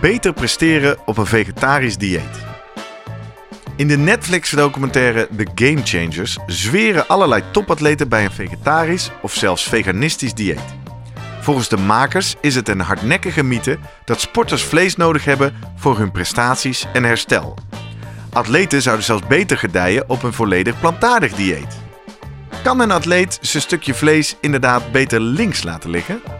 beter presteren op een vegetarisch dieet. In de Netflix-documentaire The Game Changers zweren allerlei topatleten bij een vegetarisch of zelfs veganistisch dieet. Volgens de makers is het een hardnekkige mythe dat sporters vlees nodig hebben voor hun prestaties en herstel. Atleten zouden zelfs beter gedijen op een volledig plantaardig dieet. Kan een atleet zijn stukje vlees inderdaad beter links laten liggen?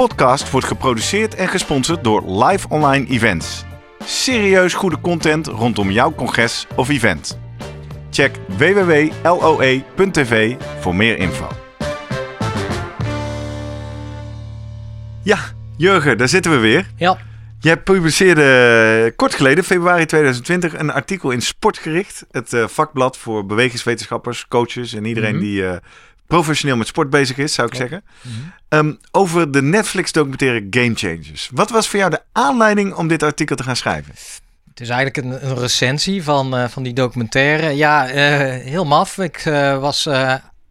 podcast wordt geproduceerd en gesponsord door Live Online Events. Serieus goede content rondom jouw congres of event. Check www.loe.tv voor meer info. Ja, Jurgen, daar zitten we weer. Ja. Jij publiceerde kort geleden, februari 2020, een artikel in Sportgericht. Het uh, vakblad voor bewegingswetenschappers, coaches en iedereen Mhm. die uh, professioneel met sport bezig is, zou ik zeggen. Um, over de Netflix-documentaire Game Changers. Wat was voor jou de aanleiding om dit artikel te gaan schrijven? Het is eigenlijk een, een recensie van, uh, van die documentaire. Ja, uh, heel maf. Ik uh, was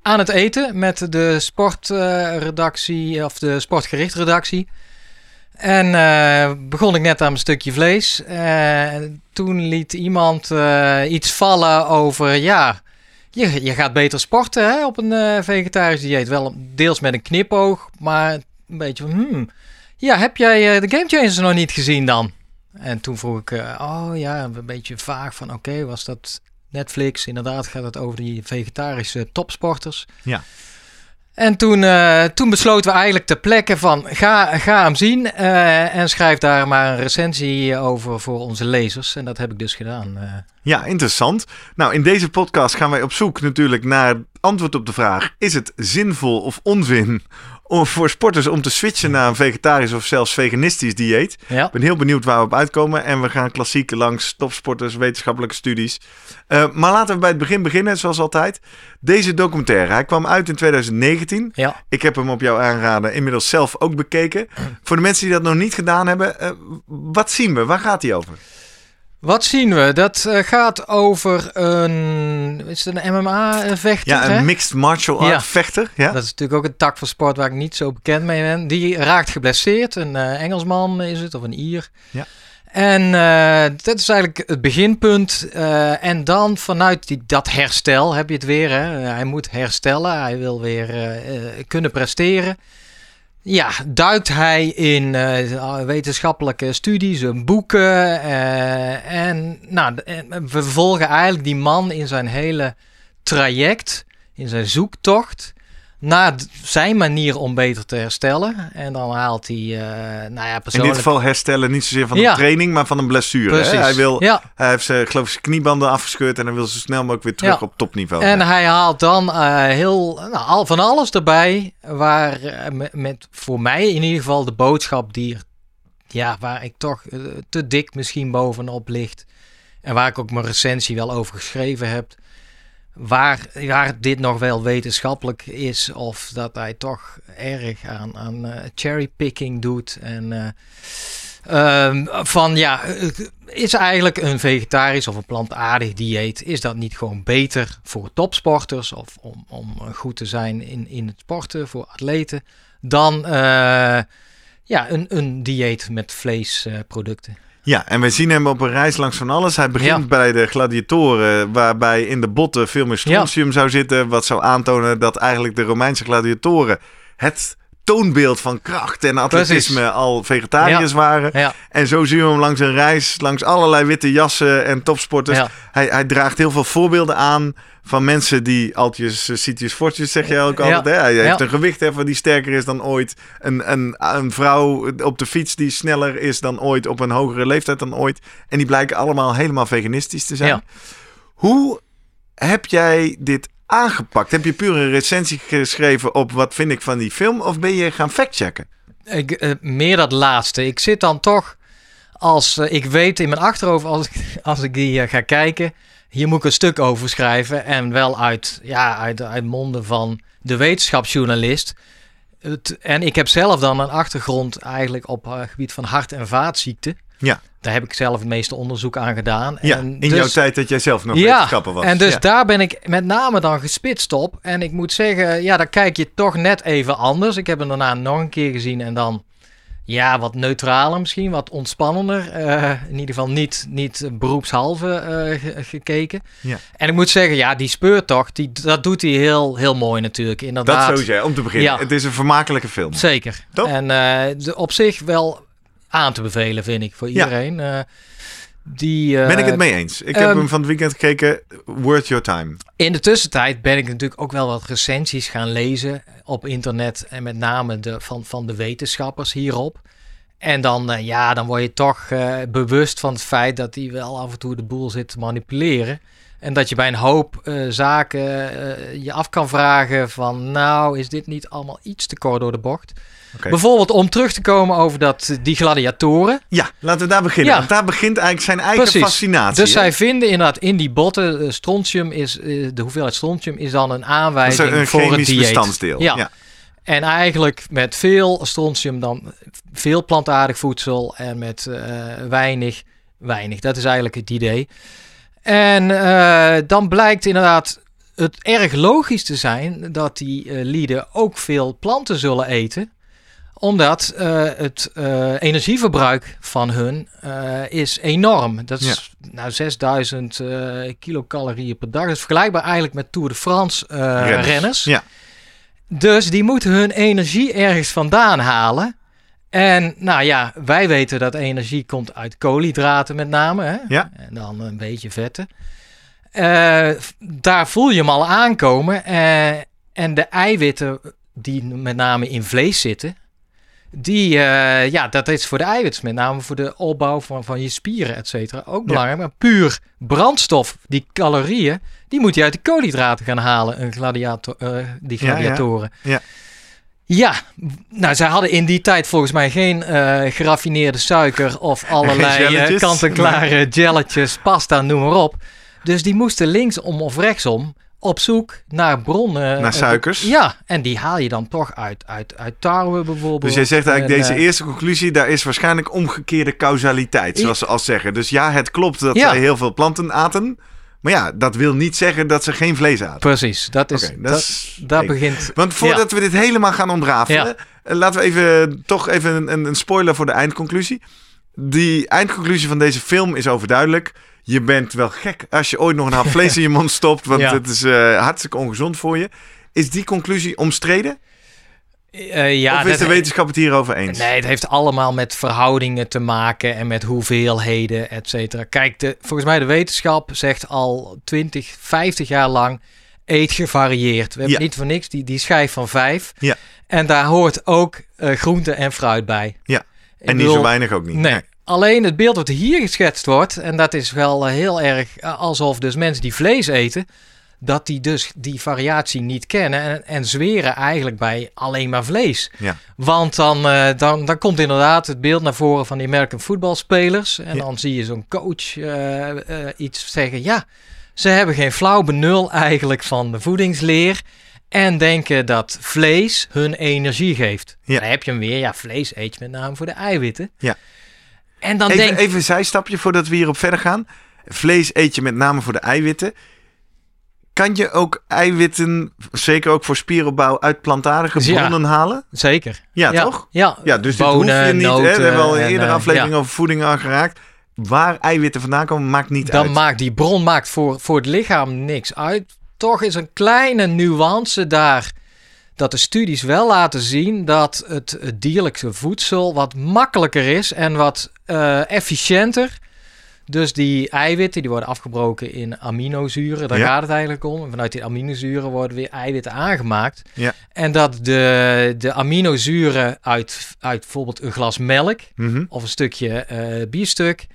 aan het eten met de sportredactie, of de sportgericht-redactie. En begon ik net aan mijn stukje vlees. toen liet iemand iets vallen over, ja, je, gaat beter sporten hè, op een vegetarisch dieet. Wel deels met een knipoog, maar een beetje van, hmm, ja, heb jij de Game Changers nog niet gezien dan? En toen vroeg ik, uh, oh ja, een beetje vaag van, oké, was dat Netflix? Inderdaad gaat het over die vegetarische topsporters. Ja. En toen, uh, toen besloten we eigenlijk ter plekke van, ga, ga hem zien uh, en schrijf daar maar een recensie over voor onze lezers. En dat heb ik dus gedaan. Ja, interessant. Nou, in deze podcast gaan wij op zoek natuurlijk naar antwoord op de vraag, is het zinvol of onzin om voor sporters om te switchen naar een vegetarisch of zelfs veganistisch dieet. Ja. Ik ben heel benieuwd waar we op uitkomen. En we gaan klassiek langs topsporters, wetenschappelijke studies. Uh, maar laten we bij het begin beginnen, zoals altijd. Deze documentaire, hij kwam uit in 2019. Ja. Ik heb hem op jouw aanraden inmiddels zelf ook bekeken. Voor de mensen die dat nog niet gedaan hebben, uh, wat zien we? Waar gaat hij over? Wat zien we? Dat uh, gaat over een, is het een MMA-vechter? Ja, een hè? mixed martial art Ja. vechter. Ja? Dat is natuurlijk ook een tak van sport waar ik niet zo bekend mee ben. Die raakt geblesseerd. Een uh, Engelsman is het, of een Ier. Ja. En uh, dat is eigenlijk het beginpunt. En dan vanuit die, dat herstel heb je het weer. Hè? Hij moet herstellen. Hij wil weer kunnen presteren. Ja, duikt hij in uh, wetenschappelijke studies, boeken. Uh, en nou, we volgen eigenlijk die man in zijn hele traject, in zijn zoektocht. Naar zijn manier om beter te herstellen. En dan haalt hij, uh, nou ja, persoonlijk... In dit geval herstellen niet zozeer van een Ja. training, maar van een blessure. Precies. Hè? Hij, wil, Ja. hij heeft zijn, geloof ik, zijn kniebanden afgescheurd en hij wil zo snel mogelijk weer terug Ja. op topniveau. En Ja. hij haalt dan uh, heel, nou, al, van alles erbij. Waar uh, met, voor mij in ieder geval de boodschap die er, ja, waar ik toch te dik misschien bovenop ligt. En waar ik ook mijn recensie wel over geschreven heb. Waar, waar dit nog wel wetenschappelijk is, of dat hij toch erg aan, aan uh, cherrypicking doet. En uh, um, van ja, is eigenlijk een vegetarisch of een plantaardig dieet, is dat niet gewoon beter voor topsporters of om, om goed te zijn in, in het sporten voor atleten dan ja, een, een dieet met vleesproducten? Ja, en we zien hem op een reis langs van alles. Hij begint Ja. bij de gladiatoren, waarbij in de botten veel meer strontium zou zitten. Wat zou aantonen dat eigenlijk de Romeinse gladiatoren het toonbeeld van kracht en atletisme al vegetariërs waren. Ja. En zo zien we hem langs een reis, langs allerlei witte jassen en topsporters. Ja. Hij, hij draagt heel veel voorbeelden aan van mensen die altjes, uh, citius fortjes zeg je ook altijd. Hè? Hij heeft een gewichtheffer die sterker is dan ooit. Een, een, een vrouw op de fiets die sneller is dan ooit, op een hogere leeftijd dan ooit. En die blijken allemaal helemaal veganistisch te zijn. Hoe heb jij dit aangepakt? Heb je puur een recensie geschreven op wat vind ik van die film? Of ben je gaan factchecken? Ik, eh, meer dat laatste. Ik zit dan toch als eh, ik weet in mijn achterhoofd als ik, als ik die eh, ga kijken, hier moet ik een stuk over schrijven en wel uit ja uit, uit monden van de wetenschapsjournalist. Het, en ik heb zelf dan een achtergrond eigenlijk op het gebied van hart- en vaatziekten. Ja. Daar heb ik zelf het meeste onderzoek aan gedaan. Ja, en in dus- jouw tijd dat jij zelf nog ja, wetenschapper was. en dus Ja. daar ben ik met name dan gespitst op. En ik moet zeggen, ja, dan kijk je toch net even anders. Ik heb hem daarna nog een keer gezien en dan, ja, wat neutraler misschien, wat ontspannender. Eh, in ieder geval niet, niet beroepshalve eh, ge- gekeken. Ja. En ik moet zeggen, ja, die speurtocht, die, dat doet hij heel, heel mooi natuurlijk. Dat Inderdaad. sowieso, om te beginnen. Ja. Het is een vermakelijke film. Zeker. En eh, de, op zich wel aan te bevelen, vind ik, voor iedereen. Eh, die, eh, Ben ik het mee eens. Ik heb ehm, hem van het weekend gekeken. Worth your time. In de tussentijd ben ik natuurlijk ook wel wat recensies gaan lezen op internet. En met name de, van, van de wetenschappers hierop. En dan, eh, ja, dan word je toch bewust van het feit dat hij wel af en toe de boel zit te manipuleren. En dat je bij een hoop zaken je af kan vragen van... nou, is dit niet allemaal iets te kort door de bocht? Bijvoorbeeld om terug te komen over dat, die gladiatoren. Ja, laten we daar beginnen. Ja. Want daar begint eigenlijk zijn eigen Precies. fascinatie. Dus hè? zij vinden inderdaad in die botten, eh, strontium is, eh, de hoeveelheid strontium is dan een aanwijzing een voor het chemisch dieet. bestanddeel. Ja. ja. En eigenlijk met veel strontium dan veel plantaardig voedsel en met eh, weinig, weinig. Dat is eigenlijk het idee. En eh, dan blijkt inderdaad het erg logisch te zijn dat die eh, lieden ook veel planten zullen eten omdat eh, het eh, energieverbruik van hun eh, is enorm. Dat is nou 6000 eh, kilocalorieën per dag. Dat is vergelijkbaar eigenlijk met Tour de France Renners. renners. Ja. Dus die moeten hun energie ergens vandaan halen. En nou ja, wij weten dat energie komt uit koolhydraten met name. Hè? Ja. En dan een beetje vetten. Daar voel je hem al aankomen. En de eiwitten die met name in vlees zitten, die, eh, ja, dat is voor de eiwitten, met name voor de opbouw van, van je spieren, et cetera, ook belangrijk. Maar puur brandstof, die calorieën, die moet je uit de koolhydraten gaan halen, een gladiator, eh, die Ja, ja. gladiatoren. Ja. Ja, nou, zij hadden in die tijd volgens mij geen eh, geraffineerde suiker of allerlei gelletjes. kant-en-klare jelletjes, pasta, noem maar op. Dus die moesten linksom of rechtsom op zoek naar bronnen. Naar suikers. Ja, en die haal je dan toch uit, uit, uit tarwe bijvoorbeeld. Dus jij zegt eigenlijk, En, deze eh, eerste conclusie, daar is waarschijnlijk omgekeerde causaliteit, zoals ze al zeggen. Dus ja, het klopt dat Ja. zij heel veel planten aten. Maar ja, dat wil niet zeggen dat ze geen vlees aten. Precies, dat is, dat is begint... Want voordat we dit helemaal gaan ontrafelen, Ja. eh, laten we even toch even een, een spoiler voor de eindconclusie. Die eindconclusie van deze film is overduidelijk. Je bent wel gek als je ooit nog een hap vlees in je mond stopt, want Ja. het is eh, hartstikke ongezond voor je. Is die conclusie omstreden? eh, ja, of is dat- de wetenschap het hierover eens? Nee, het heeft allemaal met verhoudingen te maken en met hoeveelheden, et cetera. Kijk, de, volgens mij de wetenschap zegt al 20, 50 jaar lang eet gevarieerd. We hebben Ja. niet voor niks die, die schijf van vijf. Ja. En daar hoort ook eh, groente en fruit bij. Ja. En niet zo weinig ook niet. Nee. Alleen het beeld wat hier geschetst wordt, en dat is wel eh, heel erg eh, alsof dus mensen die vlees eten, dat die dus die variatie niet kennen en, en zweren eigenlijk bij alleen maar vlees. Ja. Want dan, eh, dan, dan komt inderdaad het beeld naar voren van die American voetbalspelers. En Ja. dan zie je zo'n coach iets zeggen. Ja, ze hebben geen flauw benul eigenlijk van de voedingsleer. En denken dat vlees hun energie geeft. Ja. Dan heb je hem weer. Ja, vlees eet je met name voor de eiwitten. Ja. En dan Even, denk even een zijstapje voordat we hierop verder gaan. Vlees eet je met name voor de eiwitten. Kan je ook eiwitten, zeker ook voor spieropbouw, uit plantaardige Ja. bronnen halen? Zeker. Ja, toch? Ja, Ja, dus dit hoef je niet. hè? We hebben al een en, eerdere eh, aflevering ja. over voeding aangeraakt. Waar eiwitten vandaan komen, maakt niet Dan uit. maakt die bron maakt voor, voor het lichaam niks uit. Toch is een kleine nuance daar dat de studies wel laten zien dat het, het dierlijke voedsel wat makkelijker is en wat eh, efficiënter. Dus die eiwitten die worden afgebroken in aminozuren, daar Ja. gaat het eigenlijk om. En vanuit die aminozuren worden weer eiwitten aangemaakt. Ja. En dat de, de aminozuren uit, uit bijvoorbeeld een glas melk Mhm. of een stukje eh biefstuk.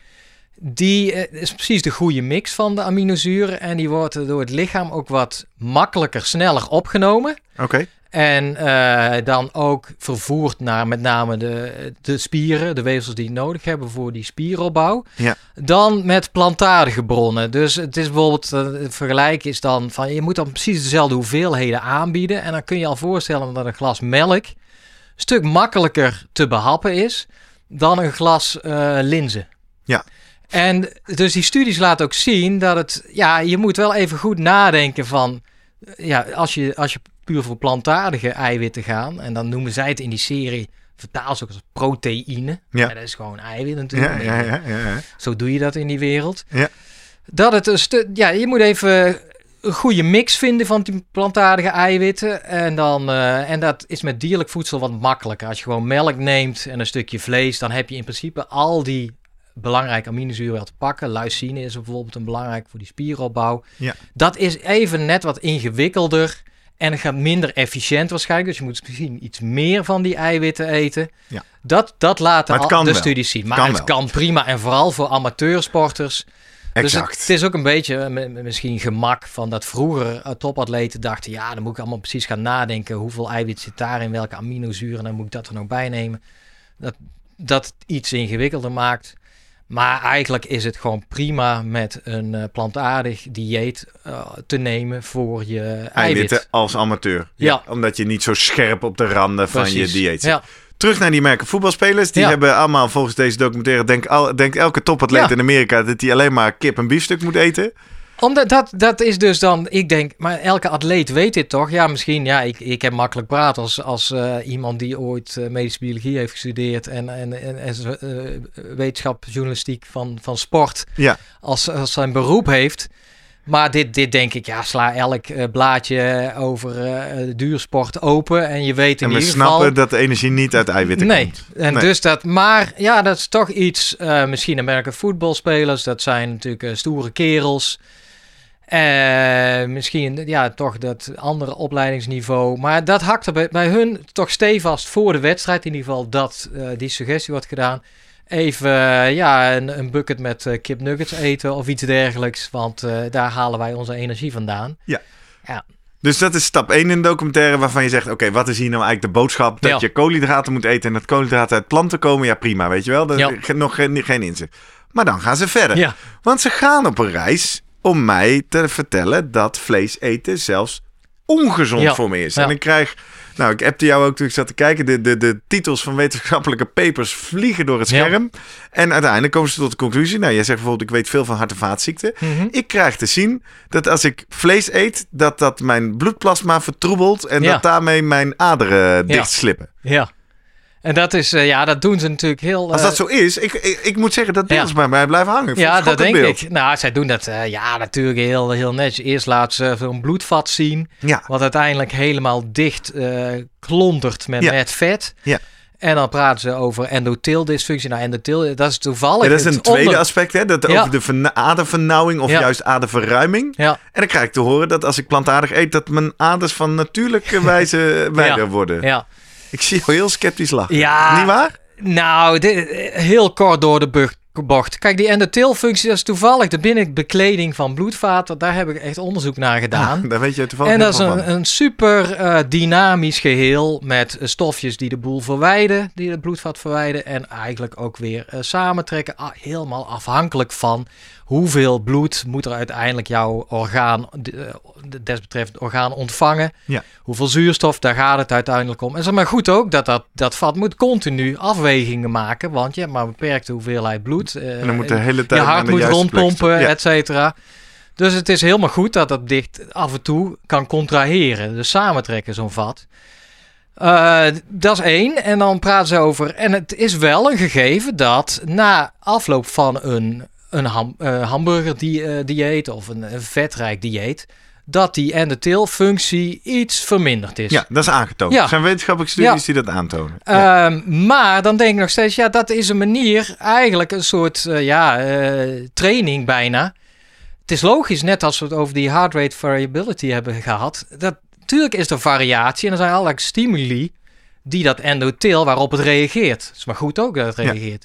Die eh, is precies de goede mix van de aminozuren. En die wordt door het lichaam ook wat makkelijker, sneller opgenomen. Oké. En eh, dan ook vervoerd naar met name de, de spieren, de weefsels die je nodig hebben voor die spieropbouw. Ja. Dan met plantaardige bronnen. Dus het is bijvoorbeeld, eh, het vergelijk is dan van je moet dan precies dezelfde hoeveelheden aanbieden. En dan kun je al voorstellen dat een glas melk een stuk makkelijker te behappen is dan een glas eh, linzen. Ja. En dus die studies laten ook zien dat het, ja, je moet wel even goed nadenken van, ja, als je, als je puur voor plantaardige eiwitten gaan, en dan noemen zij het in die serie, vertaal ze ook als proteïne. Ja. dat is gewoon eiwit natuurlijk. Ja, ja, ja, ja, ja. Zo doe je dat in die wereld. Ja. Dat het een stuk, ja, je moet even een goede mix vinden van die plantaardige eiwitten. En, dan, eh, en dat is met dierlijk voedsel wat makkelijker. Als je gewoon melk neemt en een stukje vlees, dan heb je in principe al die belangrijke aminozuren wel te pakken. Leucine is bijvoorbeeld een belangrijk voor die spieropbouw. Ja. Dat is even net wat ingewikkelder. En het gaat minder efficiënt waarschijnlijk. Dus je moet misschien iets meer van die eiwitten eten. Ja. Dat, dat laten al de wel. studies zien. Maar Kan het wel. kan prima. En vooral voor amateursporters. Dus het, Exact. het is ook een beetje eh, misschien gemak van dat vroeger eh, topatleten dachten... ja, dan moet ik allemaal precies gaan nadenken. Hoeveel eiwit zit daarin? Welke aminozuren? Dan moet ik dat er nog bij nemen. Dat, dat iets ingewikkelder maakt. Maar eigenlijk is het gewoon prima met een eh, plantaardig dieet eh, te nemen voor je eiwit. Eiwitten als amateur. Ja. Omdat je niet zo scherp op de randen van je dieet zit. Ja, Terug naar die merken voetbalspelers. Die Ja. hebben allemaal volgens deze documentaire... Denk, al, denkt elke topatleet in Amerika... dat hij alleen maar kip en biefstuk moet eten. Omdat dat, dat is dus dan, ik denk, maar elke atleet weet dit toch? Ja, misschien, ja, ik, ik heb makkelijk praten als, als eh, iemand die ooit eh, medische biologie heeft gestudeerd en, en, en, en eh, wetenschap, journalistiek van, van sport Ja. als, als zijn beroep heeft. Maar dit, dit denk ik, ja, sla elk eh, blaadje over eh, duursport open en je weet in En we ieder snappen geval... dat de energie niet uit eiwitten Nee, komt. en Nee. dus dat, maar ja, dat is toch iets, eh, misschien Amerika voetbalspelers, dat zijn natuurlijk stoere kerels. Eh, misschien ja, toch dat andere opleidingsniveau. Maar dat hakt er bij, bij hun toch stevast voor de wedstrijd. In ieder geval dat eh, die suggestie wordt gedaan. Even eh, ja, een, een bucket met kip nuggets eten of iets dergelijks. Want daar halen wij onze energie vandaan. Dus dat is stap 1 in de documentaire waarvan je zegt... oké, wat is hier nou eigenlijk de boodschap? Dat Ja. je koolhydraten moet eten en dat koolhydraten uit planten komen. Ja, prima, weet je wel. Dat Ja. nog geen, geen inzicht. Maar dan gaan ze verder. Ja, Want ze gaan op een reis om mij te vertellen dat vlees eten zelfs ongezond Ja. voor me is. Ja. En ik krijg, nou ik appte jou ook toen ik zat te kijken, de, de, de titels van wetenschappelijke papers vliegen door het Ja. scherm. En uiteindelijk komen ze tot de conclusie, nou jij zegt bijvoorbeeld ik weet veel van hart- en vaatziekten. Mhm. Ik krijg te zien dat als ik vlees eet, dat dat mijn bloedplasma vertroebelt en dat daarmee mijn aderen dichtslippen. ja. En dat is, eh, ja, dat doen ze natuurlijk heel... Als eh, dat zo is, ik, ik, ik moet zeggen dat beeld Ja. bij mij blijven hangen. Ja, dat denk beeld. ik. Nou, zij doen dat eh, ja, natuurlijk heel, heel netjes. Eerst laten ze zo'n bloedvat zien, Ja, wat uiteindelijk helemaal dicht eh klontert met, Ja. met vet. Ja. En dan praten ze over endotheeldysfunctie. Nou, endotheel, dat is toevallig... Dat is een tweede onder- aspect, hè? Dat Ja. over de verna- adervernauwing of Ja. juist aderverruiming. Ja, En dan krijg ik te horen dat als ik plantaardig eet, dat mijn aders van natuurlijke wijze wijder worden. ja. Ik zie jou heel sceptisch lachen. Ja. Niet waar? Nou, dit, heel kort door de bocht. Kijk, die endotheelfunctie, dat is toevallig de binnenbekleding van bloedvaten. Daar heb ik echt onderzoek naar gedaan. Daar weet je toevallig En dat is een, een super eh, dynamisch geheel met eh, stofjes die de boel verwijden, die het bloedvat verwijden en eigenlijk ook weer eh, samentrekken. Ah, helemaal afhankelijk van hoeveel bloed moet er uiteindelijk jouw orgaan, eh, de- desbetreffend orgaan ontvangen. Ja. Hoeveel zuurstof, daar gaat het uiteindelijk om. En zeg maar goed ook dat dat, dat vat moet continu afwegingen maken, want je hebt maar een beperkte hoeveelheid bloed. eh, En dan moet de hele tijd je hart moet rondpompen. Ja. et cetera. Dus het is helemaal goed dat dat dicht af en toe kan contraheren. Dus samentrekken zo'n vat. Eh, dat is één. En dan praten ze over... En het is wel een gegeven dat na afloop van een, een ham, eh, hamburger die, eh, dieet of een, een vetrijk dieet... dat die functie iets verminderd is. Ja, dat is aangetoond. Ja. Er zijn wetenschappelijke studies die dat aantonen. Ehm, maar dan denk ik nog steeds, ja, dat is een manier, eigenlijk een soort eh, ja, training bijna. Het is logisch, net als we het over die heart rate variability hebben gehad. Dat, natuurlijk is er variatie en er zijn allerlei stimuli die dat endotheel waarop het reageert. Het is maar goed ook dat het Ja.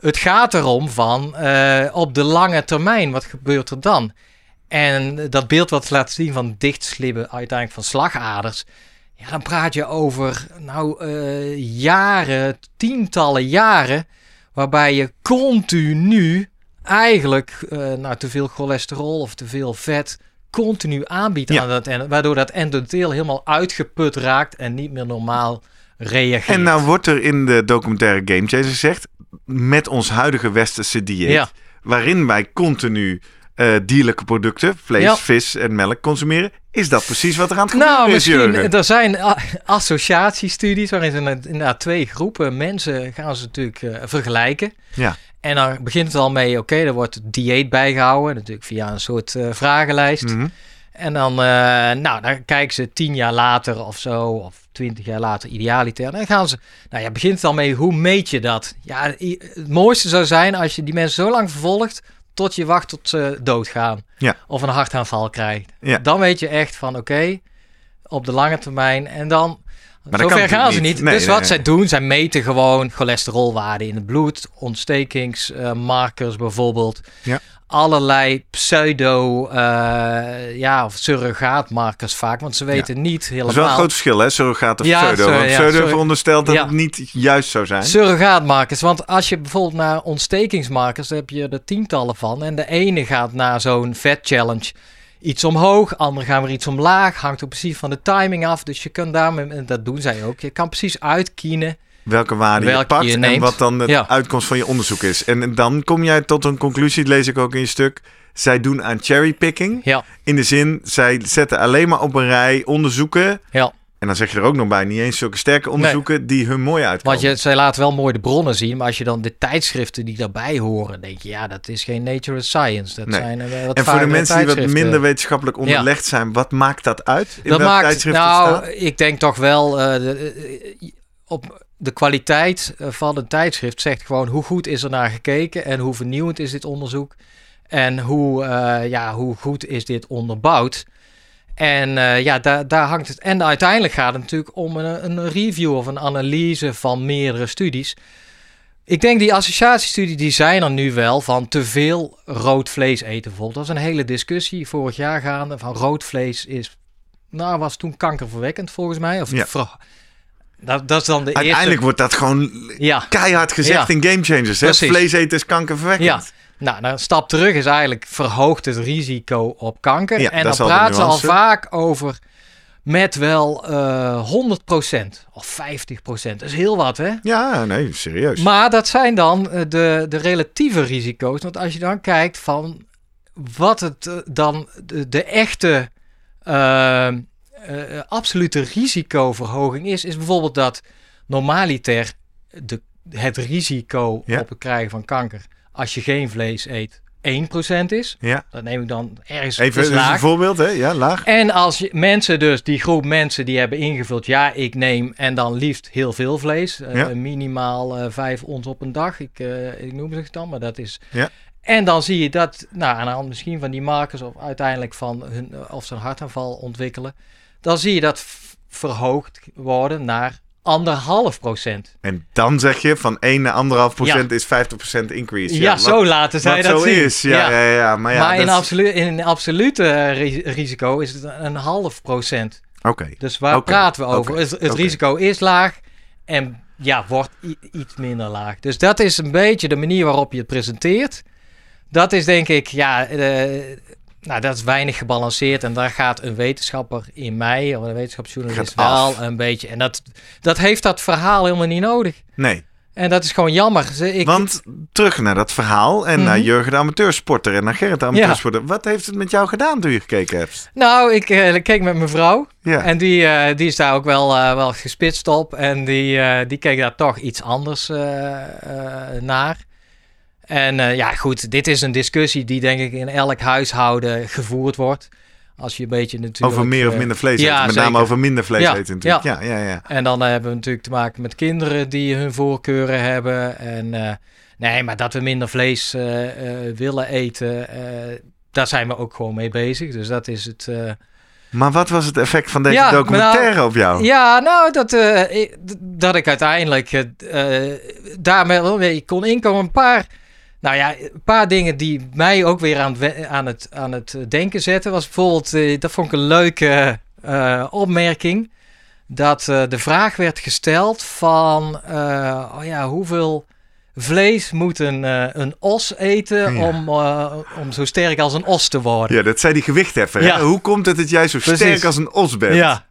Het gaat erom van eh, op de lange termijn, wat gebeurt er dan? En dat beeld wat ze laten zien van dichtslibben uiteindelijk van slagaders. Ja, dan praat je over nou, eh, jaren, tientallen jaren, waarbij je continu eigenlijk eh, nou, te veel cholesterol of te veel vet continu aanbiedt Ja. aan dat en waardoor dat endotheel helemaal uitgeput raakt en niet meer normaal reageert. En nou wordt er in de documentaire Game Changer gezegd, met ons huidige westerse dieet, Ja. waarin wij continu eh, dierlijke producten, vlees, Ja. vis en melk consumeren, is dat precies wat er aan het gebeuren Nou, is, misschien. Jurgen? Er zijn associatiestudies waarin ze inderdaad twee groepen mensen gaan ze natuurlijk eh, vergelijken. Ja. En dan begint het al mee, oké, er wordt dieet bijgehouden, natuurlijk via een soort eh, vragenlijst. Mhm. En dan, eh, nou, dan kijken ze tien jaar later of zo, of twintig jaar later, idealiter. En dan gaan ze, nou ja, begint het al mee, hoe meet je dat? Ja, het mooiste zou zijn als je die mensen zo lang vervolgt, tot je wacht tot ze doodgaan. Ja. Of een hartaanval krijgt. Ja. Dan weet je echt van, oké, op de lange termijn. En dan, kan zover gaan ze niet. niet. Nee, dus nee, wat nee. zij doen, zij meten gewoon cholesterolwaarden in het bloed, ontstekingsmarkers bijvoorbeeld. Ja. Allerlei pseudo, eh, ja, of surrogaatmarkers vaak, want ze weten niet Dat is wel helemaal. een groot verschil, hè? Surrogaat of Ja, pseudo. sorry, Want ja, pseudo veronderstelt dat het niet juist zou zijn. Surrogaatmarkers, want als je bijvoorbeeld naar ontstekingsmarkers, daar heb je er tientallen van. En de ene gaat naar zo'n vet challenge iets omhoog, andere gaan weer iets omlaag. Hangt er precies van de timing af. Dus je kan daarmee, en dat doen zij ook, je kan precies uitkienen. welke waarde je Welke pakt je en wat dan de Ja. uitkomst van je onderzoek is. En dan kom jij tot een conclusie, dat lees ik ook in je stuk. Zij doen aan cherrypicking. Ja, In de zin, zij zetten alleen maar op een rij onderzoeken. ja. En dan zeg je er ook nog bij, niet eens zulke sterke onderzoeken die hun mooi uitkomen. Want je, zij laten wel mooi de bronnen zien, maar als je dan de tijdschriften die daarbij horen, denk je, ja, dat is geen Nature Science. Dat Nee. zijn eh, wat en voor de mensen die wat minder wetenschappelijk onderlegd zijn, wat maakt dat uit? In dat welk maakt, nou, staat? ik denk toch wel, eh, de, eh, op de kwaliteit van een tijdschrift zegt gewoon hoe goed is er naar gekeken en hoe vernieuwend is dit onderzoek en hoe, ja, hoe goed is dit onderbouwd. En eh, ja, daar, daar hangt het. En uiteindelijk gaat het natuurlijk om een, een review of een analyse van meerdere studies. Ik denk die associatiestudie, die zijn er nu wel van te veel rood vlees eten bijvoorbeeld. Dat was een hele discussie vorig jaar gaande van rood vlees is, nou was toen kankerverwekkend volgens mij. Of Ja. dat, dat is dan de Uiteindelijk eerste... wordt dat gewoon Ja, keihard gezegd Ja. in Game Changers. Hè? Vlees eten is kankerverwekkend. ja. Nou, een stap terug is eigenlijk verhoogt het risico op kanker. Ja, en dan praten ze al vaak over met wel eh 100% of 50%. Dat is heel wat, hè? Ja, nee, serieus. Maar dat zijn dan eh, de, de relatieve risico's. Want als je dan kijkt van wat het eh, dan de, de echte eh, eh, absolute risicoverhoging is, is bijvoorbeeld dat normaliter de, het risico Ja. op het krijgen van kanker als je geen vlees eet 1% is. ja. Dat neem ik dan ergens Even dus een voorbeeld, hè? Ja, laag. En als je, mensen dus, die groep mensen die hebben ingevuld, ja, ik neem en dan liefst heel veel vlees. eh, minimaal eh, vijf ons op een dag. Ik, eh, ik noem het dan, maar dat is... Ja. En dan zie je dat, nou, aan de hand misschien van die markers of uiteindelijk van hun, of ze een hartaanval ontwikkelen. Dan zie je dat verhoogd worden naar anderhalf procent. En dan zeg je van 1 naar 1,5 procent Ja. is 50 procent increase. Ja, wat- zo laten zij dat zo zien. is. Ja, ja. ja, Maar, ja, maar in, is- absolu in absolute eh, ri- risico is het een half procent. Oké. Dus waar praten we over? Het, risico is laag en ja, wordt iets minder laag. Dus dat is een beetje de manier waarop je het presenteert. Dat is denk ik, ja, eh, nou, dat is weinig gebalanceerd. En daar gaat een wetenschapper in mij, of een wetenschapsjournalist, wel een beetje. En dat, dat heeft dat verhaal helemaal niet nodig. Nee, En dat is gewoon jammer. Ik, want terug naar dat verhaal en naar Mhm. Jurgen de amateursporter en naar Gerrit de amateursporter. Wat heeft het met jou gedaan toen je gekeken hebt? nou, ik eh, keek met mijn vrouw. Ja, En die, eh, die is daar ook wel, eh, wel gespitst op. En die, die keek daar toch iets anders naar. En eh, ja, goed, dit is een discussie die denk ik in elk huishouden gevoerd wordt. Als je een beetje natuurlijk... Over meer of eh, minder vlees ja, eten. Met name over minder vlees Ja, eten natuurlijk. Ja, ja, ja. En dan hebben we natuurlijk te maken met kinderen die hun voorkeuren hebben. En eh, nee, maar dat we minder vlees eh, eh, willen eten, eh, daar zijn we ook gewoon mee bezig. Dus dat is het. eh, Maar wat was het effect van deze Ja, documentaire nou, op jou? Ja, nou, dat, eh, dat ik uiteindelijk eh, eh, daarmee kon inkomen. Een paar, nou ja, een paar dingen die mij ook weer aan het, aan het, aan het denken zetten. Was bijvoorbeeld, eh, dat vond ik een leuke eh, opmerking. Dat eh, de vraag werd gesteld van, oh ja, hoeveel vlees moet een, een os eten Ja. om, om zo sterk als een os te worden? Ja, dat zei die gewichtheffer. Ja. Hoe komt het dat jij zo Precies. sterk als een os bent? Ja.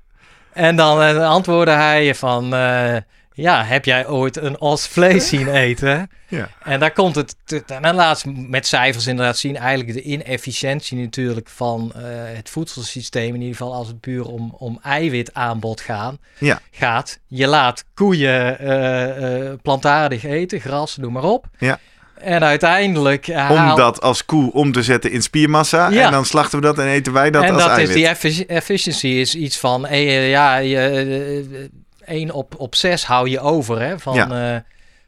En dan antwoordde hij van... ja, heb jij ooit een os vlees zien eten? Ja. En daar komt het... En dan laat met cijfers inderdaad zien... eigenlijk de inefficiëntie natuurlijk van eh, het voedselsysteem... in ieder geval als het puur om, om eiwitaanbod gaan, Ja. gaat. Je laat koeien eh, eh, plantaardig eten, gras, noem maar op. Ja. En uiteindelijk... Om dat als koe om te zetten in spiermassa. Ja. En dan slachten we dat en eten wij dat en als dat eiwit. is die effici- efficiency is iets van eh, ja, je, 1 op, op 6 hou je over hè, van, Ja. eh,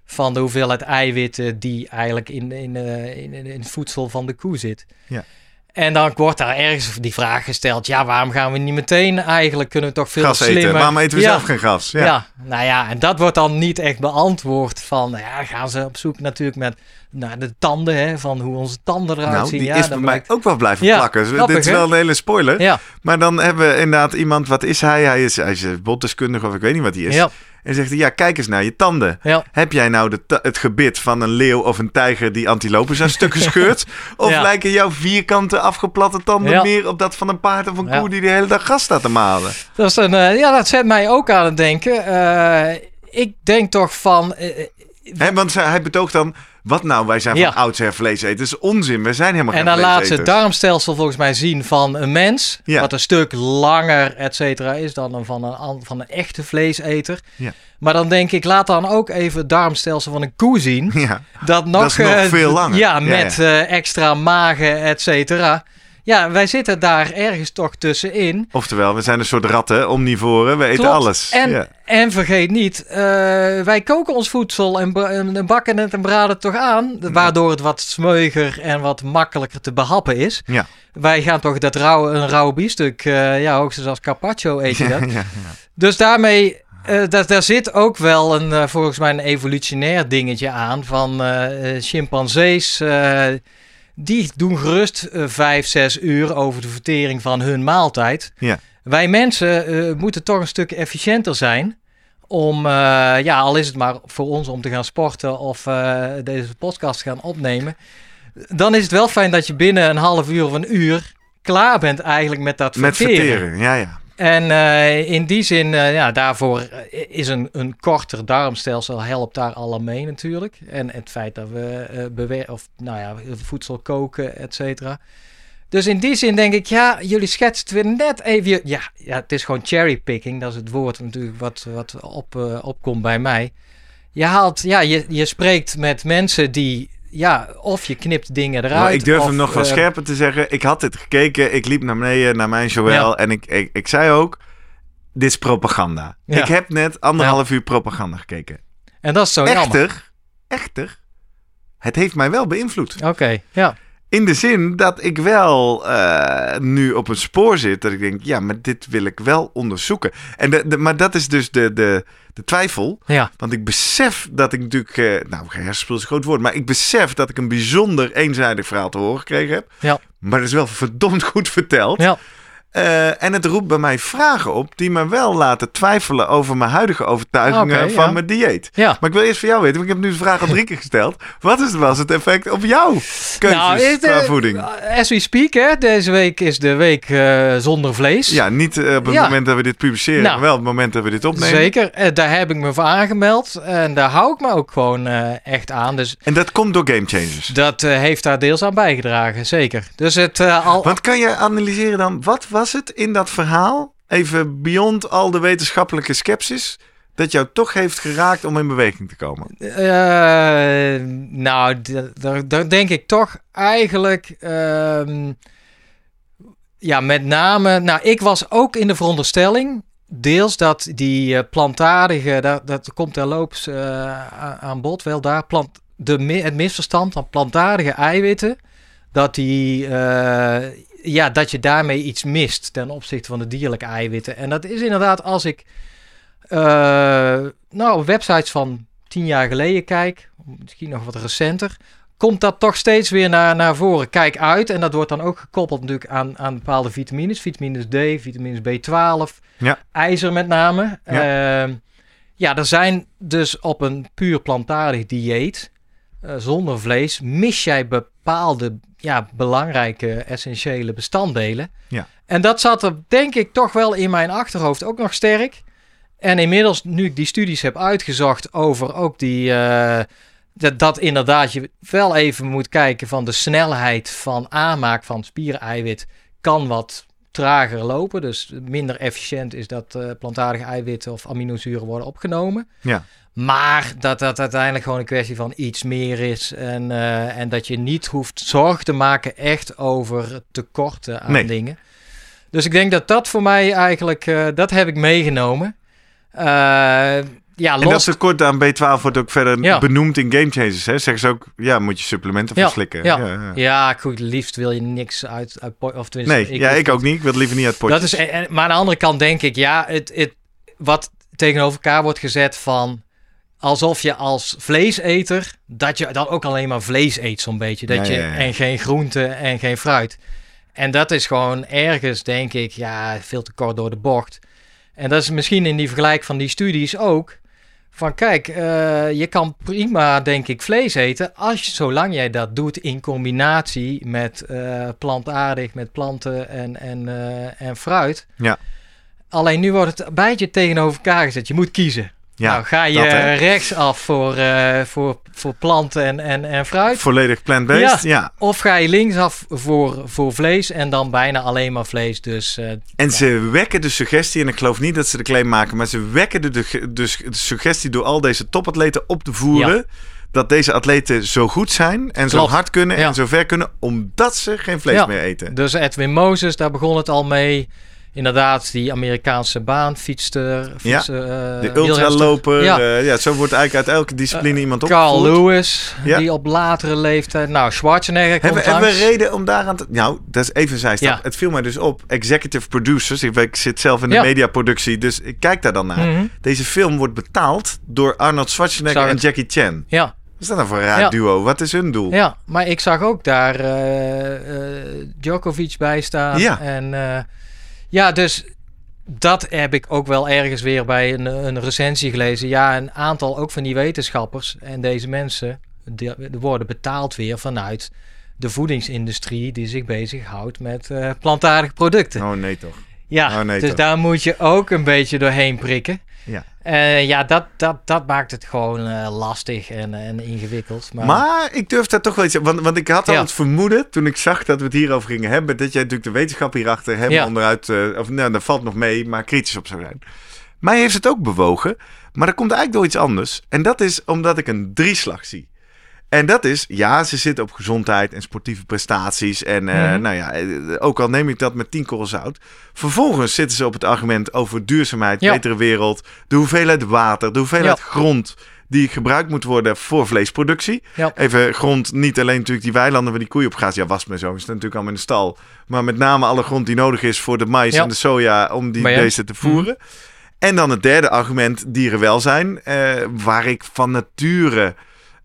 van de hoeveelheid eiwitten die eigenlijk in, in, eh, in, in het voedsel van de koe zit. Ja. En dan wordt daar ergens die vraag gesteld: ja, waarom gaan we niet meteen eigenlijk kunnen we toch veel Gas slimmer. eten. Waarom eten we ja. zelf geen gas? Ja. Ja. nou ja, en dat wordt dan niet echt beantwoord van, nou ja, gaan ze op zoek natuurlijk met naar de tanden, hè, van hoe onze tanden eruit Nou, zien. die ja, is bij mij blijkt- ook wel blijven Ja, plakken. Grappig, dit is wel een hele spoiler. Ja, Maar dan hebben we inderdaad iemand, wat is hij? Hij is, hij is botdeskundige of ik weet niet wat hij is. En zegt hij, ja, kijk eens naar je tanden. Heb jij nou de het gebit van een leeuw of een tijger die antilopes aan stukken scheurt? Of lijken jouw vierkante afgeplatte tanden meer op dat van een paard of een koe die de hele dag gas staat te malen? Dat, is een, eh, ja, dat zet mij ook aan het denken. Eh, ik denk toch van. Hè, want hij betoogt dan, wat nou, wij zijn van Ja. oudsher vlees eten. Dat is onzin, we zijn helemaal en geen dan laat ze het vleeseters. darmstelsel volgens mij zien van een mens. Ja. Wat een stuk langer, et cetera, is dan een van een, an- van een echte vleeseter. Ja. Maar dan denk ik, laat dan ook even het darmstelsel van een koe zien. Ja, Dat nog, is nog eh, veel langer. Ja, Ja, met eh, extra magen, et cetera. Ja, wij zitten daar ergens toch tussenin. oftewel, we zijn een soort ratten, omnivoren, we eten Klopt. alles. En, Ja. en vergeet niet, eh, wij koken ons voedsel en, bakken het en braden het toch aan. Waardoor het wat smeuiger en wat makkelijker te behappen is. Ja. Wij gaan toch dat rauwe, een rauw biefstuk, eh, ja, hoogstens als carpaccio eet je Ja, dat. ja. Dus daarmee, eh, dat, daar zit ook wel een, volgens mij een evolutionair dingetje aan van eh, chimpansees. Die doen gerust eh, vijf, zes uur over de vertering van hun maaltijd. Ja. Wij mensen eh, moeten toch een stuk efficiënter zijn. Om, eh, ja, al is het maar voor ons om te gaan sporten of deze podcast te gaan opnemen. Dan is het wel fijn dat je binnen een half uur of een uur klaar bent eigenlijk met dat Met verteren. verteren, ja, ja. En eh, in die zin, eh, ja, daarvoor eh, is een, een korter darmstelsel helpt daar al aan mee natuurlijk. En het feit dat we bewer of nou ja, voedsel koken, et cetera. Dus in die zin denk ik, ja, jullie schetsen het weer net even. Ja, ja, het is gewoon cherrypicking. Dat is het woord natuurlijk wat, wat op, opkomt bij mij. Je haalt, ja, je, je spreekt met mensen die, ja, of je knipt dingen eruit. Maar ik durf of, hem nog wel eh, scherper te zeggen. Ik had dit gekeken, ik liep naar beneden, naar mijn Joël. Ja. En ik, ik, ik zei ook, dit is propaganda. Ja. Ik heb net anderhalf uur propaganda gekeken. En dat is zo jammer. echter, echter, het heeft mij wel beïnvloed. Oké, ja. In de zin dat ik wel eh, nu op een spoor zit. Dat ik denk, ja, maar dit wil ik wel onderzoeken. En de, de, maar dat is dus de, de, de twijfel. Ja, Want ik besef dat ik natuurlijk... eh, nou, hersenspiel is een groot woord. Maar ik besef dat ik een bijzonder eenzijdig verhaal te horen gekregen heb. ja, Maar dat is wel verdomd goed verteld. ja. Eh, en het roept bij mij vragen op die me wel laten twijfelen over mijn huidige overtuigingen van ja. mijn dieet. ja. Maar ik wil eerst van jou weten, want ik heb nu de vraag al drie keer gesteld. Wat is, was het effect op jouw keuzes is de- qua voeding? As we speak, hè, deze week is de week eh, zonder vlees. Ja, niet eh, op het Ja. moment dat we dit publiceren, Nou, maar wel op het moment dat we dit opnemen. Zeker, Eh, daar heb ik me voor aangemeld en daar hou ik me ook gewoon eh, echt aan. Dus En dat komt door Game Changers. dat eh, heeft daar deels aan bijgedragen, zeker. Dus het eh, al. Want kan je analyseren dan, wat was het in dat verhaal, even beyond al de wetenschappelijke sceptisch, dat jou toch heeft geraakt om in beweging te komen? eh, nou, daar- denk ik toch eigenlijk. ehm, ja, met name, nou, ik was ook in de veronderstelling, deels dat die uh, plantaardige, dat, dat komt terloops uh, aan bod wel daar, plant, de, het misverstand van plantaardige eiwitten, dat die, ja, dat je daarmee iets mist ten opzichte van de dierlijke eiwitten. En dat is inderdaad als ik, nou, op websites van tien jaar geleden kijk, misschien nog wat recenter, komt dat toch steeds weer naar, naar voren. Kijk uit. En dat wordt dan ook gekoppeld natuurlijk aan, aan bepaalde vitamines. Vitamines D, vitamines B12, ja. ijzer met name. Ja. Uh, ja, er zijn dus op een puur plantaardig dieet, uh, zonder vlees, mis jij bepaalde ja, belangrijke essentiële bestanddelen. Ja. En dat zat er denk ik toch wel in mijn achterhoofd ook nog sterk. En inmiddels, nu ik die studies heb uitgezocht over ook die... Uh, dat, dat inderdaad je wel even moet kijken van de snelheid van aanmaak van spiereiwit kan wat trager lopen. Dus minder efficiënt is dat uh, plantaardige eiwitten of aminozuren worden opgenomen. Ja. Maar dat dat uiteindelijk gewoon een kwestie van iets meer is. En, uh, en dat je niet hoeft zorg te maken echt over tekorten aan Nee. dingen. Dus ik denk dat dat voor mij eigenlijk, uh, dat heb ik meegenomen. Uh, ja, los... En dat tekort aan B12 wordt ook verder Ja. benoemd in Game Changers. Hè? Zeggen ze ook, ja, moet je supplementen Ja, voor slikken. ja. ja, ja. Ja, goed, liefst wil je niks uit, uit of Nee, ja, hoef ik ook niet. Ik wil het liever niet uit potjes. Dat is, en- maar aan de andere kant denk ik, ja, het, het, wat tegenover elkaar wordt gezet van alsof je als vleeseter, dat je dan ook alleen maar vlees eet zo'n beetje. Dat Ja, je, ja. En geen groente en geen fruit. En dat is gewoon ergens, denk ik, ja, veel te kort door de bocht. En dat is misschien in die vergelijk van die studies ook. Van kijk, eh, je kan prima, denk ik, vlees eten. Als je, zolang jij dat doet in combinatie met eh, plantaardig, met planten en, en, eh, en fruit. Ja. Alleen nu wordt het een beetje tegenover elkaar gezet. Je moet kiezen. Ja, nou, ga je dat, rechtsaf voor, eh, voor, voor planten en, en, en fruit. Volledig plant-based, ja. Of ga je linksaf voor, voor vlees en dan bijna alleen maar vlees. Dus eh, En ze wekken de suggestie, en ik geloof niet dat ze de claim maken, maar ze wekken de, de, de, suggestie door al deze topatleten op te voeren. Dat deze atleten zo goed zijn en zo hard kunnen en zo ver kunnen, omdat ze geen vlees meer eten. Dus Edwin Moses, daar begon het al mee. Inderdaad, die Amerikaanse baanfietster. Ja, fietser, eh, De wielrenster. ultraloper, Ja. ja. ja, zo wordt eigenlijk uit elke discipline iemand Carl opgevoerd. Lewis, Ja. die op latere leeftijd... Nou, Schwarzenegger komt Hebben, hebben we reden om daaraan te... Nou, dat is even zijstap. Ja. Het viel mij dus op. Executive producers. Ik, ik zit zelf in de mediaproductie, dus ik kijk daar dan naar. Mhm. Deze film wordt betaald door Arnold Schwarzenegger en. Jackie Chan. Wat Ja, is dat nou voor een raar Ja. duo? Wat is hun doel? ja, maar ik zag ook daar eh, eh, Djokovic bij staan. Ja. En eh, ja, dus dat heb ik ook wel ergens weer bij een, een recensie gelezen. Ja, een aantal ook van die wetenschappers en deze mensen die, die worden betaald weer vanuit de voedingsindustrie die zich bezighoudt met eh, plantaardige producten. Oh nee toch. Ja, Oh, nee, dus toch. daar moet je ook een beetje doorheen prikken. Ja. Eh, ja, dat, dat, dat maakt het gewoon eh, lastig en, en ingewikkeld. Maar, Maar ik durf daar toch wel iets... Want, want ik had al Ja. het vermoeden, toen ik zag dat we het hierover gingen hebben... dat jij natuurlijk de wetenschap hierachter hem Ja. onderuit... eh, of nou, dat valt nog mee, maar kritisch op zou zijn. Mij heeft het ook bewogen, maar dat komt eigenlijk door iets anders. En dat is omdat ik een drieslag zie. En dat is, ja, ze zitten op gezondheid en sportieve prestaties. En eh, Mhm. nou ja, eh, ook al neem ik dat met tien korrels zout. Vervolgens zitten ze op het argument over duurzaamheid, Ja. betere wereld. De hoeveelheid water, de hoeveelheid Ja. grond die gebruikt moet worden voor vleesproductie. Ja. Even grond, niet alleen natuurlijk die weilanden waar die koeien op gaan. Ja, was me zo, is natuurlijk allemaal in de stal. Maar met name alle grond die nodig is voor de mais en de soja om die Maar ja. Mhm. beesten te voeren. En dan het derde argument, dierenwelzijn. eh, waar ik van nature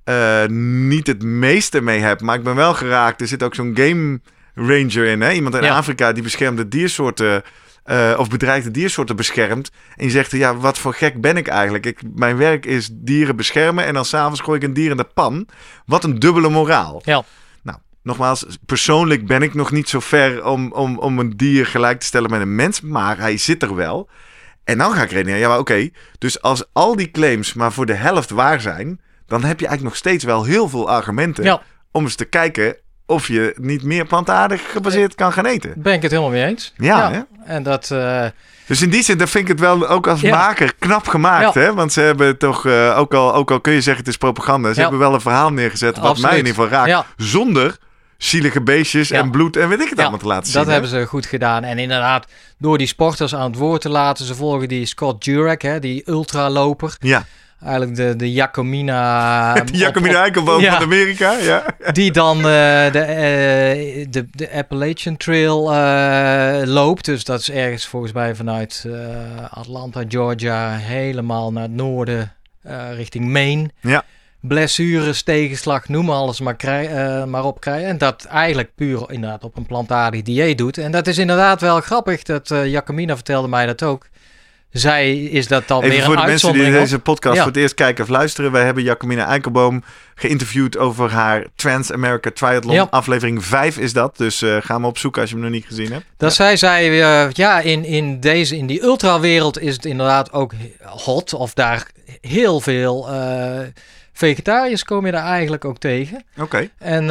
eh, niet het meeste mee heb. Maar ik ben wel geraakt. Er zit ook zo'n game ranger in. Hè? Iemand in Ja. Afrika die beschermde diersoorten... eh, of bedreigde diersoorten beschermt. En je zegt, ja, wat voor gek ben ik eigenlijk? Ik, mijn werk is dieren beschermen en dan s'avonds gooi ik een dier in de pan. Wat een dubbele moraal. Ja. Nou, nogmaals, persoonlijk ben ik nog niet zo ver om, om, om een dier gelijk te stellen met een mens. Maar hij zit er wel. En dan ga ik redeneren, ja, maar oké. dus als al die claims maar voor de helft waar zijn... dan heb je eigenlijk nog steeds wel heel veel argumenten... Ja. om eens te kijken of je niet meer plantaardig gebaseerd kan gaan eten. ben ik het helemaal mee eens. Ja, hè? En dat, eh, Dus in die zin, dan vind ik het wel ook als Ja. maker knap gemaakt. Ja. Hè? Want ze hebben toch, eh, ook, al, ook al kun je zeggen het is propaganda... ze hebben wel een verhaal neergezet wat Absoluut. mij in ieder geval raakt. Zonder zielige beestjes en bloed en weet ik het allemaal te laten zien. Dat hebben ze goed gedaan. En inderdaad, door die sporters aan het woord te laten. Ze volgen die Scott Jurek, hè, die ultraloper. Ja, Eigenlijk de, de Jacomina... die Jacomine op- op- Eikelboom Ja. van Amerika. Ja. Die dan eh, de, eh, de, de Appalachian Trail eh, loopt. Dus dat is ergens volgens mij vanuit eh, Atlanta, Georgia, helemaal naar het noorden, eh, richting Maine. Ja. Blessures, tegenslag, noem alles maar, krij- eh, maar op krijgen. En dat eigenlijk puur inderdaad op een plantaardig dieet doet. En dat is inderdaad wel grappig. Dat eh Jacomina vertelde mij dat ook. Zij is dat dan Even weer voor een de mensen die op. deze podcast Ja. voor het eerst kijken of luisteren. Wij hebben Jacomine Eikelboom geïnterviewd over haar Trans-America Triathlon. Ja. Aflevering 5 is dat. Dus eh, ga maar opzoeken als je hem nog niet gezien hebt. Dat zij zei, eh, ja, in, in, deze, in die ultrawereld is het inderdaad ook hot. Of daar heel veel eh, vegetariërs kom je daar eigenlijk ook tegen. Oké. En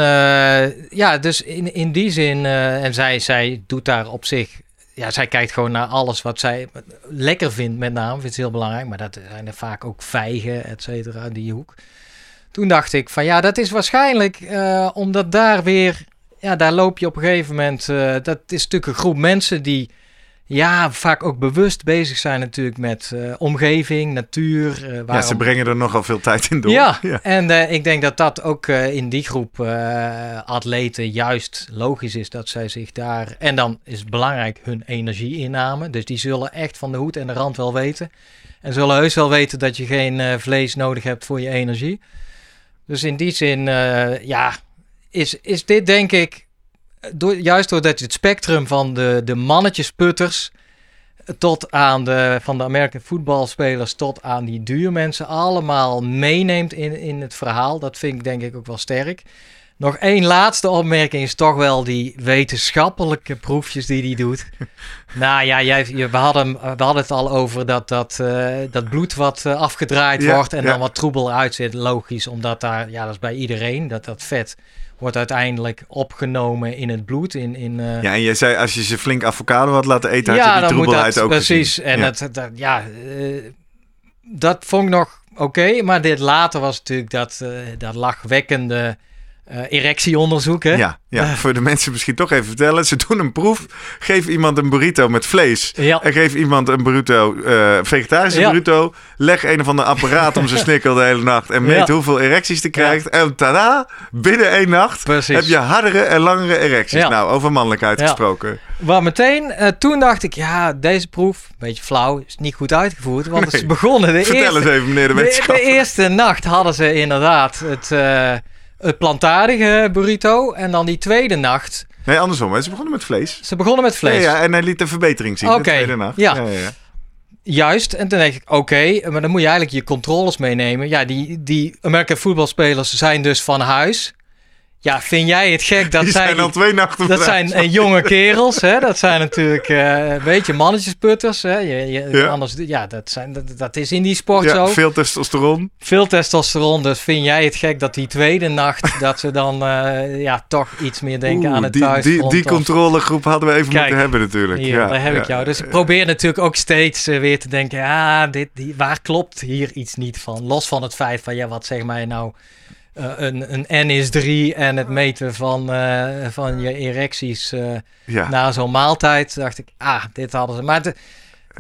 ja, dus in, in die zin, en zij, zij doet daar op zich, ja, zij kijkt gewoon naar alles wat zij lekker vindt met name, vindt ze heel belangrijk. Maar dat zijn er vaak ook vijgen, et cetera, die hoek. Toen dacht ik van ja, dat is waarschijnlijk eh, omdat daar weer, ja, daar loop je op een gegeven moment, eh, dat is natuurlijk een groep mensen die ja, vaak ook bewust bezig zijn natuurlijk met eh, omgeving, natuur. eh, Ja, ze brengen er nogal veel tijd in door. ja, ja. en eh, ik denk dat dat ook in die groep atleten juist logisch is dat zij zich daar... En dan is het belangrijk hun energieinname. Dus die zullen echt van de hoed en de rand wel weten. En zullen heus wel weten dat je geen vlees nodig hebt voor je energie. Dus in die zin, ja, is, is dit denk ik... Door, juist doordat je het spectrum van de, de mannetjesputters tot aan de van de American voetbalspelers tot aan die duurmensen allemaal meeneemt in, in het verhaal. Dat vind ik denk ik ook wel sterk. Nog één laatste opmerking is toch wel die wetenschappelijke proefjes die hij doet. nou ja, jij, je- we, hadden, we hadden het al over dat, dat, eh, dat bloed wat eh, afgedraaid Ja, wordt en ja. dan wat troebel eruit zit. Logisch, omdat daar, ja dat is bij iedereen, dat dat vet wordt uiteindelijk opgenomen in het bloed. In, in, eh, Ja, en je zei als je ze flink avocado had laten eten, had je die dan moet troebelheid dat ook precies. gezien. En ja. het, dat, ja, eh, dat vond ik nog oké. maar dit later was natuurlijk dat, eh, dat lachwekkende eh, erectieonderzoek. Hè? Ja, ja. voor de mensen misschien toch even vertellen. Ze doen een proef. Geef iemand een burrito met vlees. Ja. En geef iemand een burrito, eh, vegetarische Ja. burrito. Leg een of ander apparaat om zijn snikkel de hele nacht. En meet Ja. hoeveel erecties hij krijgt. En tada, binnen één nacht Precies. heb je hardere en langere erecties. Nou, over mannelijkheid Ja. gesproken. Maar meteen, eh, toen dacht ik, ja, deze proef, een beetje flauw, is niet goed uitgevoerd. Want Nee. ze begonnen de Vertel eerste, eens even, meneer de de, wetenschapper. de eerste nacht hadden ze inderdaad het, eh, het plantaardige burrito. En dan die tweede nacht, Nee, andersom. Hè. Ze begonnen met vlees. ze begonnen met vlees. Ja, ja, en hij liet de verbetering zien Oké, de tweede nacht. ja. ja, ja. Juist, en toen dacht ik, oké, maar dan moet je eigenlijk je controles meenemen. Ja, die, die American voetbalspelers zijn dus van huis. Ja, vind jij het gek dat Die zij... zijn al twee nachten dat zijn eh, jonge kerels, hè? Dat zijn natuurlijk eh, een beetje mannetjesputters, hè? Je, je, Ja. Anders, ja, dat, zijn, dat, dat is in die sport Ja, zo. veel testosteron. Veel testosteron, dus vind jij het gek dat die tweede nacht... dat ze dan eh, ja, toch iets meer denken Oeh, aan het die, die, thuisfront? die of- controlegroep hadden we even Kijk, moeten hebben natuurlijk. Hier, ja, daar heb ja. ik jou. Dus ik probeer natuurlijk ook steeds eh, weer te denken, ja, dit, die, waar klopt hier iets niet van? Los van het feit van, ja, wat zeg mij nou, eh, een, een N is 3 en het meten van, eh, van je erecties eh, Ja. na zo'n maaltijd, dacht ik, ah, dit hadden ze. Maar de-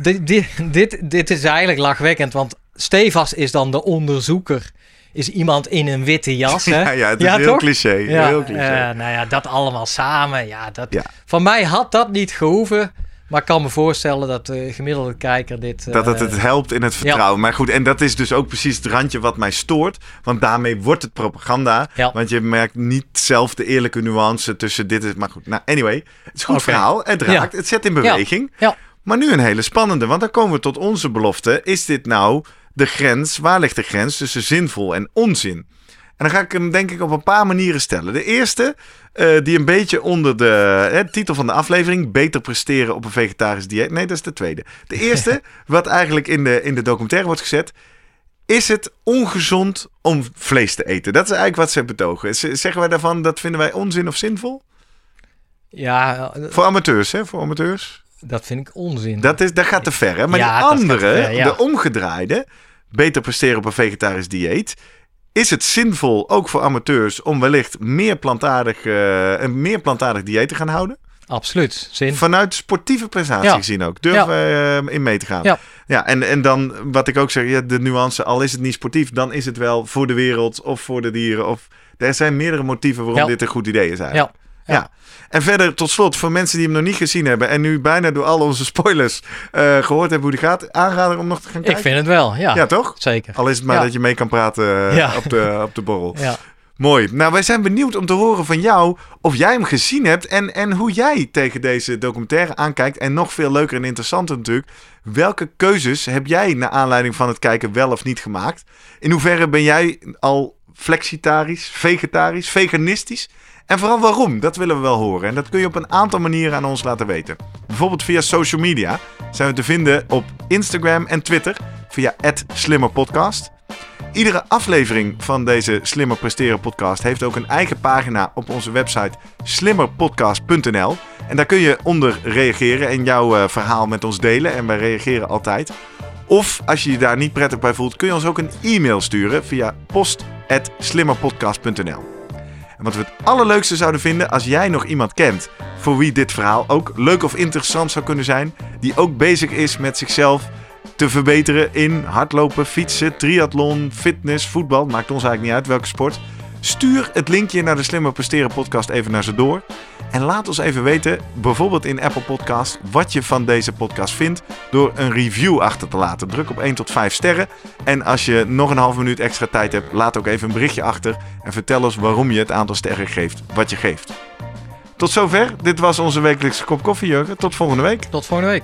di- di- dit, dit is eigenlijk lachwekkend, want Stefas is dan de onderzoeker, is iemand in een witte jas, hè? Ja, ja, het is Ja, heel toch? cliché. Ja, heel cliché. eh, nou ja, dat allemaal samen. Ja, dat, Ja. Van mij had dat niet gehoeven. Maar ik kan me voorstellen dat de gemiddelde kijker dit... dat het eh, het helpt in het vertrouwen. Maar goed, en dat is dus ook precies het randje wat mij stoort. Want daarmee wordt het propaganda. Ja. Want je merkt niet zelf de eerlijke nuance tussen dit is... Maar goed, nou anyway. Het is een goed verhaal. Het raakt, het zet in beweging. Ja. Maar nu een hele spannende. Want dan komen we tot onze belofte. Is dit nou de grens? Waar ligt de grens tussen zinvol en onzin? En dan ga ik hem denk ik op een paar manieren stellen. De eerste, eh, die een beetje onder de hè, titel van de aflevering... Beter presteren op een vegetarisch dieet. Nee, dat is de tweede. De eerste, wat eigenlijk in de, in de documentaire wordt gezet... Is het ongezond om vlees te eten? Dat is eigenlijk wat ze betogen. Zeggen wij daarvan, dat vinden wij onzin of zinvol? Ja, Voor amateurs, hè? Voor amateurs. dat vind ik onzin. Dat, is, dat gaat te ver, hè? Maar Ja, die andere, ver, ja. de omgedraaide... Beter presteren op een vegetarisch dieet... is het zinvol, ook voor amateurs, om wellicht meer plantaardig, eh, een meer plantaardig dieet te gaan houden? Absoluut. Zin. Vanuit sportieve prestatie Ja. gezien ook. Durf Ja. eh, in mee te gaan. Ja. ja en, en dan wat ik ook zeg, ja, de nuance, al is het niet sportief, dan is het wel voor de wereld of voor de dieren. Of, er zijn meerdere motieven waarom dit een goed idee is eigenlijk. Ja. Ja. En verder, tot slot, voor mensen die hem nog niet gezien hebben en nu bijna door al onze spoilers eh, gehoord hebben hoe die gaat, aanrader om nog te gaan kijken. Ik vind het wel, ja. Ja, toch? Zeker. Al is het maar Ja. dat je mee kan praten eh, Ja. op, de, op de borrel. Ja. Mooi. Nou, wij zijn benieuwd om te horen van jou of jij hem gezien hebt en, en hoe jij tegen deze documentaire aankijkt. En nog veel leuker en interessanter natuurlijk, welke keuzes heb jij naar aanleiding van het kijken wel of niet gemaakt? In hoeverre ben jij al flexitarisch, vegetarisch, veganistisch? En vooral waarom? Dat willen we wel horen. En dat kun je op een aantal manieren aan ons laten weten. Bijvoorbeeld via social media zijn we te vinden op Instagram en Twitter via @slimmerpodcast. Iedere aflevering van deze Slimmer Presteren podcast heeft ook een eigen pagina op onze website slimmerpodcast.nl. En daar kun je onder reageren en jouw eh, verhaal met ons delen. En wij reageren altijd. Of als je je daar niet prettig bij voelt, kun je ons ook een e-mail sturen via post.slimmerpodcast.nl. En wat we het allerleukste zouden vinden als jij nog iemand kent voor wie dit verhaal ook leuk of interessant zou kunnen zijn, die ook bezig is met zichzelf te verbeteren in hardlopen, fietsen, triathlon, fitness, voetbal, maakt ons eigenlijk niet uit welke sport. Stuur het linkje naar de Slimmer Presteren podcast even naar ze door. En laat ons even weten, bijvoorbeeld in Apple Podcast, wat je van deze podcast vindt door een review achter te laten. Druk op 1 tot 5 sterren. En als je nog een half minuut extra tijd hebt, laat ook even een berichtje achter en vertel ons waarom je het aantal sterren geeft wat je geeft. Tot zover. Dit was onze wekelijkse kop koffie, Jurgen. Tot volgende week. Tot volgende week.